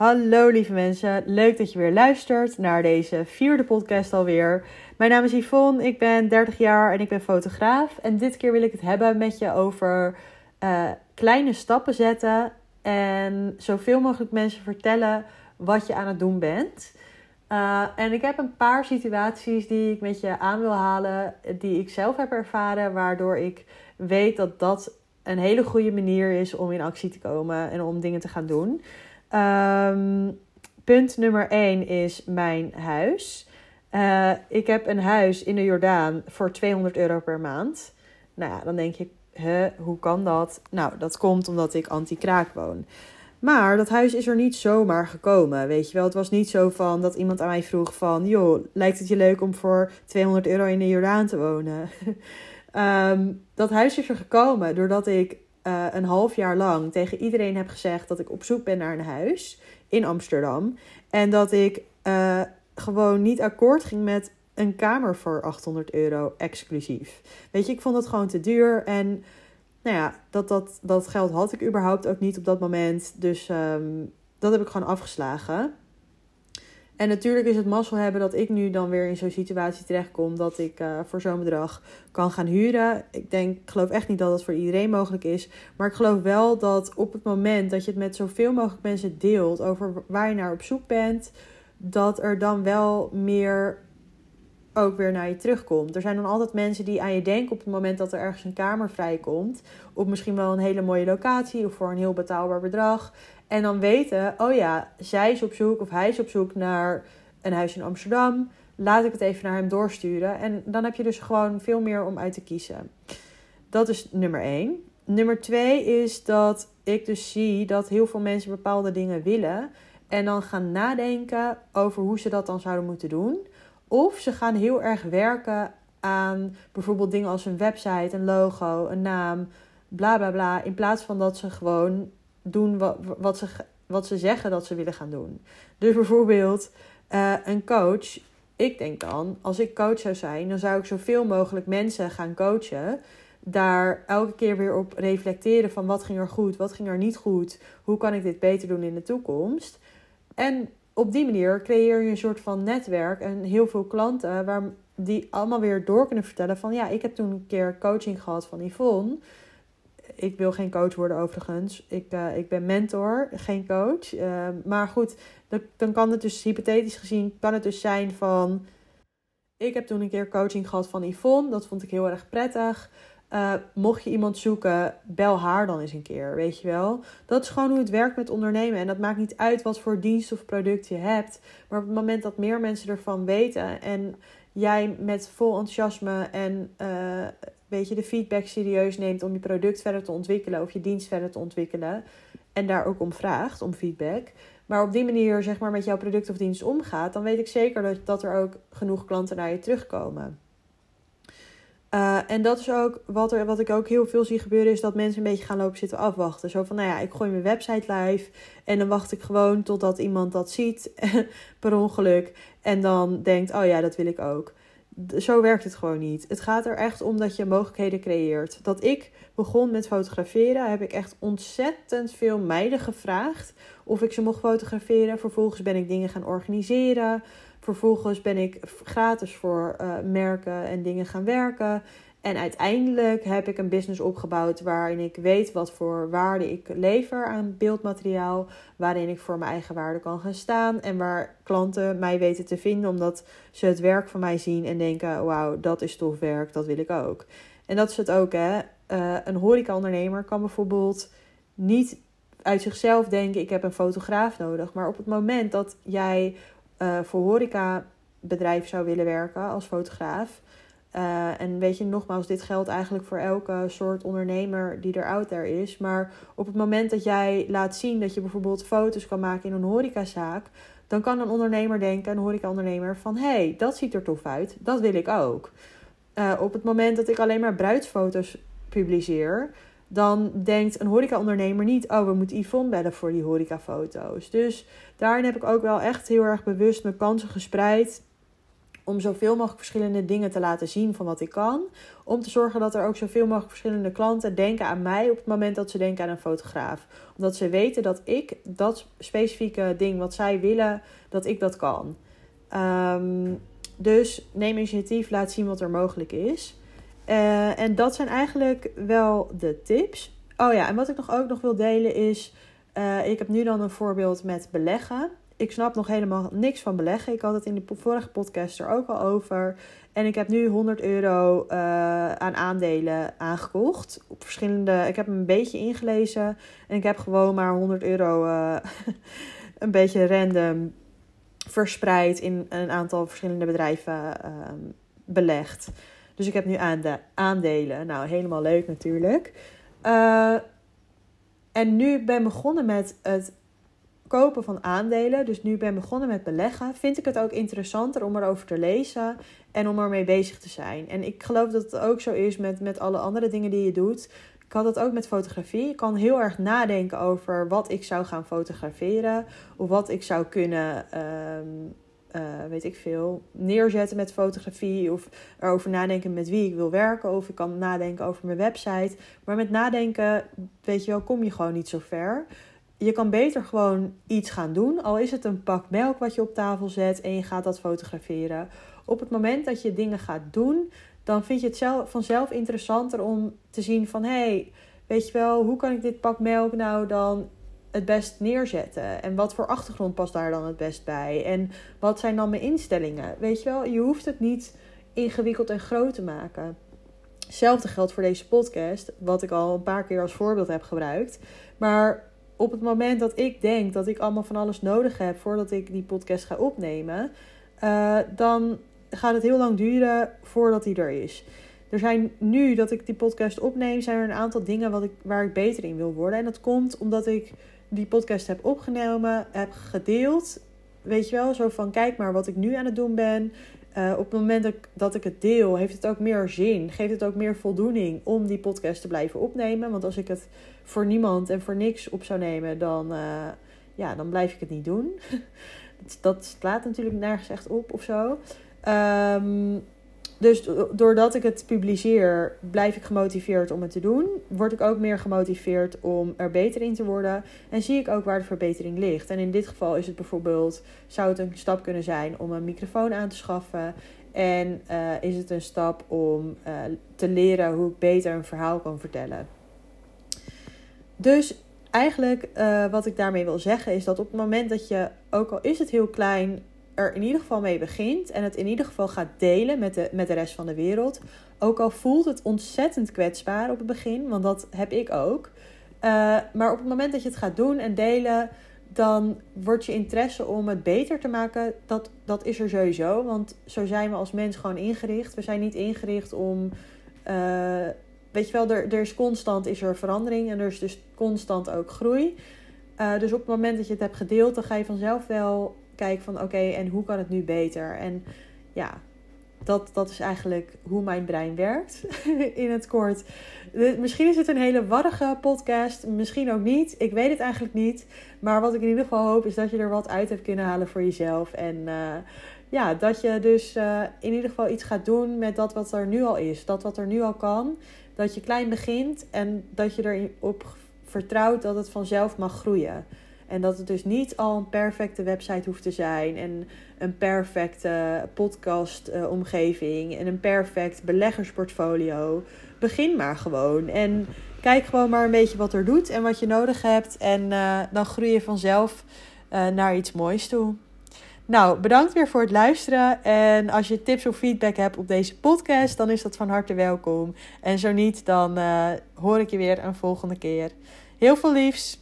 Hallo lieve mensen, leuk dat je weer luistert naar deze vierde podcast alweer. Mijn naam is Yvonne, ik ben 30 jaar en ik ben fotograaf. En dit keer wil ik het hebben met je over uh, kleine stappen zetten en zoveel mogelijk mensen vertellen wat je aan het doen bent. Uh, en ik heb een paar situaties die ik met je aan wil halen, die ik zelf heb ervaren, waardoor ik weet dat dat een hele goede manier is om in actie te komen en om dingen te gaan doen. Um, punt nummer 1 is mijn huis. Uh, ik heb een huis in de Jordaan voor 200 euro per maand. Nou ja, dan denk je, huh, hoe kan dat? Nou, dat komt omdat ik anti-kraak woon. Maar dat huis is er niet zomaar gekomen, weet je wel. Het was niet zo van dat iemand aan mij vroeg van... joh, lijkt het je leuk om voor 200 euro in de Jordaan te wonen? um, dat huis is er gekomen doordat ik uh, een half jaar lang tegen iedereen heb gezegd... dat ik op zoek ben naar een huis in Amsterdam. En dat ik uh, gewoon niet akkoord ging met een kamer voor 800 euro exclusief. Weet je, ik vond het gewoon te duur en nou ja, dat, dat, dat geld had ik überhaupt ook niet op dat moment. Dus um, dat heb ik gewoon afgeslagen. En natuurlijk is het mazzel hebben dat ik nu dan weer in zo'n situatie terechtkom dat ik uh, voor zo'n bedrag kan gaan huren. Ik denk, ik geloof echt niet dat dat voor iedereen mogelijk is. Maar ik geloof wel dat op het moment dat je het met zoveel mogelijk mensen deelt over waar je naar op zoek bent, dat er dan wel meer ook weer naar je terugkomt. Er zijn dan altijd mensen die aan je denken op het moment dat er ergens een kamer vrijkomt. Op misschien wel een hele mooie locatie of voor een heel betaalbaar bedrag. En dan weten, oh ja, zij is op zoek of hij is op zoek naar een huis in Amsterdam. Laat ik het even naar hem doorsturen. En dan heb je dus gewoon veel meer om uit te kiezen. Dat is nummer één. Nummer twee is dat ik dus zie dat heel veel mensen bepaalde dingen willen. En dan gaan nadenken over hoe ze dat dan zouden moeten doen. Of ze gaan heel erg werken aan bijvoorbeeld dingen als een website, een logo, een naam, bla bla bla. In plaats van dat ze gewoon doen wat, ze, wat ze zeggen dat ze willen gaan doen. Dus bijvoorbeeld uh, een coach. Ik denk dan, als ik coach zou zijn, dan zou ik zoveel mogelijk mensen gaan coachen. Daar elke keer weer op reflecteren van wat ging er goed, wat ging er niet goed. Hoe kan ik dit beter doen in de toekomst? En op die manier creëer je een soort van netwerk en heel veel klanten waar die allemaal weer door kunnen vertellen van ja, ik heb toen een keer coaching gehad van Yvonne. Ik wil geen coach worden overigens. Ik, uh, ik ben mentor, geen coach. Uh, maar goed, dan, dan kan het dus hypothetisch gezien kan het dus zijn van ik heb toen een keer coaching gehad van Yvonne. Dat vond ik heel erg prettig. Uh, mocht je iemand zoeken, bel haar dan eens een keer, weet je wel. Dat is gewoon hoe het werkt met ondernemen. En dat maakt niet uit wat voor dienst of product je hebt. Maar op het moment dat meer mensen ervan weten en jij met vol enthousiasme en uh, weet je, de feedback serieus neemt om je product verder te ontwikkelen of je dienst verder te ontwikkelen. En daar ook om vraagt, om feedback. Maar op die manier zeg maar met jouw product of dienst omgaat, dan weet ik zeker dat, dat er ook genoeg klanten naar je terugkomen. Uh, en dat is ook wat, er, wat ik ook heel veel zie gebeuren, is dat mensen een beetje gaan lopen zitten afwachten. Zo van, nou ja, ik gooi mijn website live en dan wacht ik gewoon totdat iemand dat ziet per ongeluk. En dan denkt, oh ja, dat wil ik ook. Zo werkt het gewoon niet. Het gaat er echt om dat je mogelijkheden creëert. Dat ik begon met fotograferen, heb ik echt ontzettend veel meiden gevraagd of ik ze mocht fotograferen. Vervolgens ben ik dingen gaan organiseren. Vervolgens ben ik gratis voor uh, merken en dingen gaan werken. En uiteindelijk heb ik een business opgebouwd waarin ik weet wat voor waarde ik lever aan beeldmateriaal. Waarin ik voor mijn eigen waarde kan gaan staan. En waar klanten mij weten te vinden omdat ze het werk van mij zien en denken: wauw, dat is tof werk, dat wil ik ook. En dat is het ook, hè. Uh, een horecaondernemer kan bijvoorbeeld niet uit zichzelf denken: ik heb een fotograaf nodig. Maar op het moment dat jij uh, voor horecabedrijf zou willen werken als fotograaf. Uh, en weet je, nogmaals, dit geldt eigenlijk voor elke soort ondernemer die er out there is. Maar op het moment dat jij laat zien dat je bijvoorbeeld foto's kan maken in een horecazaak, dan kan een ondernemer denken, een horecaondernemer, van hé, hey, dat ziet er tof uit, dat wil ik ook. Uh, op het moment dat ik alleen maar bruidsfoto's publiceer, dan denkt een horecaondernemer niet: oh, we moeten Yvonne bellen voor die horecafoto's. Dus daarin heb ik ook wel echt heel erg bewust mijn kansen gespreid om zoveel mogelijk verschillende dingen te laten zien van wat ik kan. Om te zorgen dat er ook zoveel mogelijk verschillende klanten denken aan mij op het moment dat ze denken aan een fotograaf. Omdat ze weten dat ik dat specifieke ding wat zij willen, dat ik dat kan. Ehm, dus neem initiatief, laat zien wat er mogelijk is. Uh, en dat zijn eigenlijk wel de tips. Oh ja, en wat ik nog ook nog wil delen is... Uh, ik heb nu dan een voorbeeld met beleggen. Ik snap nog helemaal niks van beleggen. Ik had het in de vorige podcast er ook al over. En ik heb nu 100 euro uh, aan aandelen aangekocht. Op verschillende. Ik heb hem een beetje ingelezen. En ik heb gewoon maar 100 euro een beetje random verspreid in een aantal verschillende bedrijven belegd. Dus ik heb nu aandelen. Nou, helemaal leuk natuurlijk. Uh, en nu ben begonnen met het kopen van aandelen. Dus nu ben begonnen met beleggen. Vind ik het ook interessanter om erover te lezen en om ermee bezig te zijn. En ik geloof dat het ook zo is met, met alle andere dingen die je doet. Ik had het ook met fotografie. Ik kan heel erg nadenken over wat ik zou gaan fotograferen. Of wat ik zou kunnen uh, weet ik veel, neerzetten met fotografie of erover nadenken met wie ik wil werken of ik kan nadenken over mijn website. Maar met nadenken, weet je wel, kom je gewoon niet zo ver. Je kan beter gewoon iets gaan doen, al is het een pak melk wat je op tafel zet en je gaat dat fotograferen. Op het moment dat je dingen gaat doen, dan vind je het zelf, vanzelf interessanter om te zien van hey, weet je wel, hoe kan ik dit pak melk nou dan het best neerzetten? En wat voor achtergrond past daar dan het best bij? En wat zijn dan mijn instellingen? Weet je wel, je hoeft het niet ingewikkeld en groot te maken. Hetzelfde geldt voor deze podcast, wat ik al een paar keer als voorbeeld heb gebruikt. Maar op het moment dat ik denk dat ik allemaal van alles nodig heb voordat ik die podcast ga opnemen, uh, dan gaat het heel lang duren voordat die er is. Er zijn nu dat ik die podcast opneem, zijn er een aantal dingen wat ik, waar ik beter in wil worden. En dat komt omdat ik die podcast heb opgenomen, heb gedeeld. Weet je wel, zo van kijk maar wat ik nu aan het doen ben. Uh, op het moment dat ik, het deel, heeft het ook meer zin. Geeft het ook meer voldoening om die podcast te blijven opnemen. Want als ik het voor niemand en voor niks op zou nemen, dan, uh, ja, dan blijf ik het niet doen. dat, slaat natuurlijk nergens echt op of zo. Um, dus doordat ik het publiceer, blijf ik gemotiveerd om het te doen. Word ik ook meer gemotiveerd om er beter in te worden. En zie ik ook waar de verbetering ligt. En in dit geval is het bijvoorbeeld, zou het een stap kunnen zijn om een microfoon aan te schaffen. En uh, is het een stap om uh, te leren hoe ik beter een verhaal kan vertellen. Dus eigenlijk uh, wat ik daarmee wil zeggen is dat op het moment dat je, ook al is het heel klein, in ieder geval mee begint en het in ieder geval gaat delen met de, met de rest van de wereld. Ook al voelt het ontzettend kwetsbaar op het begin, want dat heb ik ook. Uh, maar op het moment dat je het gaat doen en delen, dan wordt je interesse om het beter te maken, dat, dat is er sowieso. Want zo zijn we als mens gewoon ingericht. We zijn niet ingericht om. Uh, weet je wel, er, er is constant is er verandering en er is dus constant ook groei. Uh, dus op het moment dat je het hebt gedeeld, dan ga je vanzelf wel kijken van oké, en hoe kan het nu beter? En ja, dat, dat is eigenlijk hoe mijn brein werkt in het kort. Misschien is het een hele warrige podcast, misschien ook niet. Ik weet het eigenlijk niet. Maar wat ik in ieder geval hoop is dat je er wat uit hebt kunnen halen voor jezelf. En uh, ja, dat je dus uh, in ieder geval iets gaat doen met dat wat er nu al is. Dat wat er nu al kan. Dat je klein begint en dat je erop vertrouwt dat het vanzelf mag groeien. En dat het dus niet al een perfecte website hoeft te zijn. En een perfecte podcast-omgeving. en een perfect beleggersportfolio. Begin maar gewoon. En kijk gewoon maar een beetje wat er doet en wat je nodig hebt. En uh, dan groei je vanzelf uh, naar iets moois toe. Nou, bedankt weer voor het luisteren. En als je tips of feedback hebt op deze podcast, dan is dat van harte welkom. En zo niet, dan uh, hoor ik je weer een volgende keer. Heel veel liefs.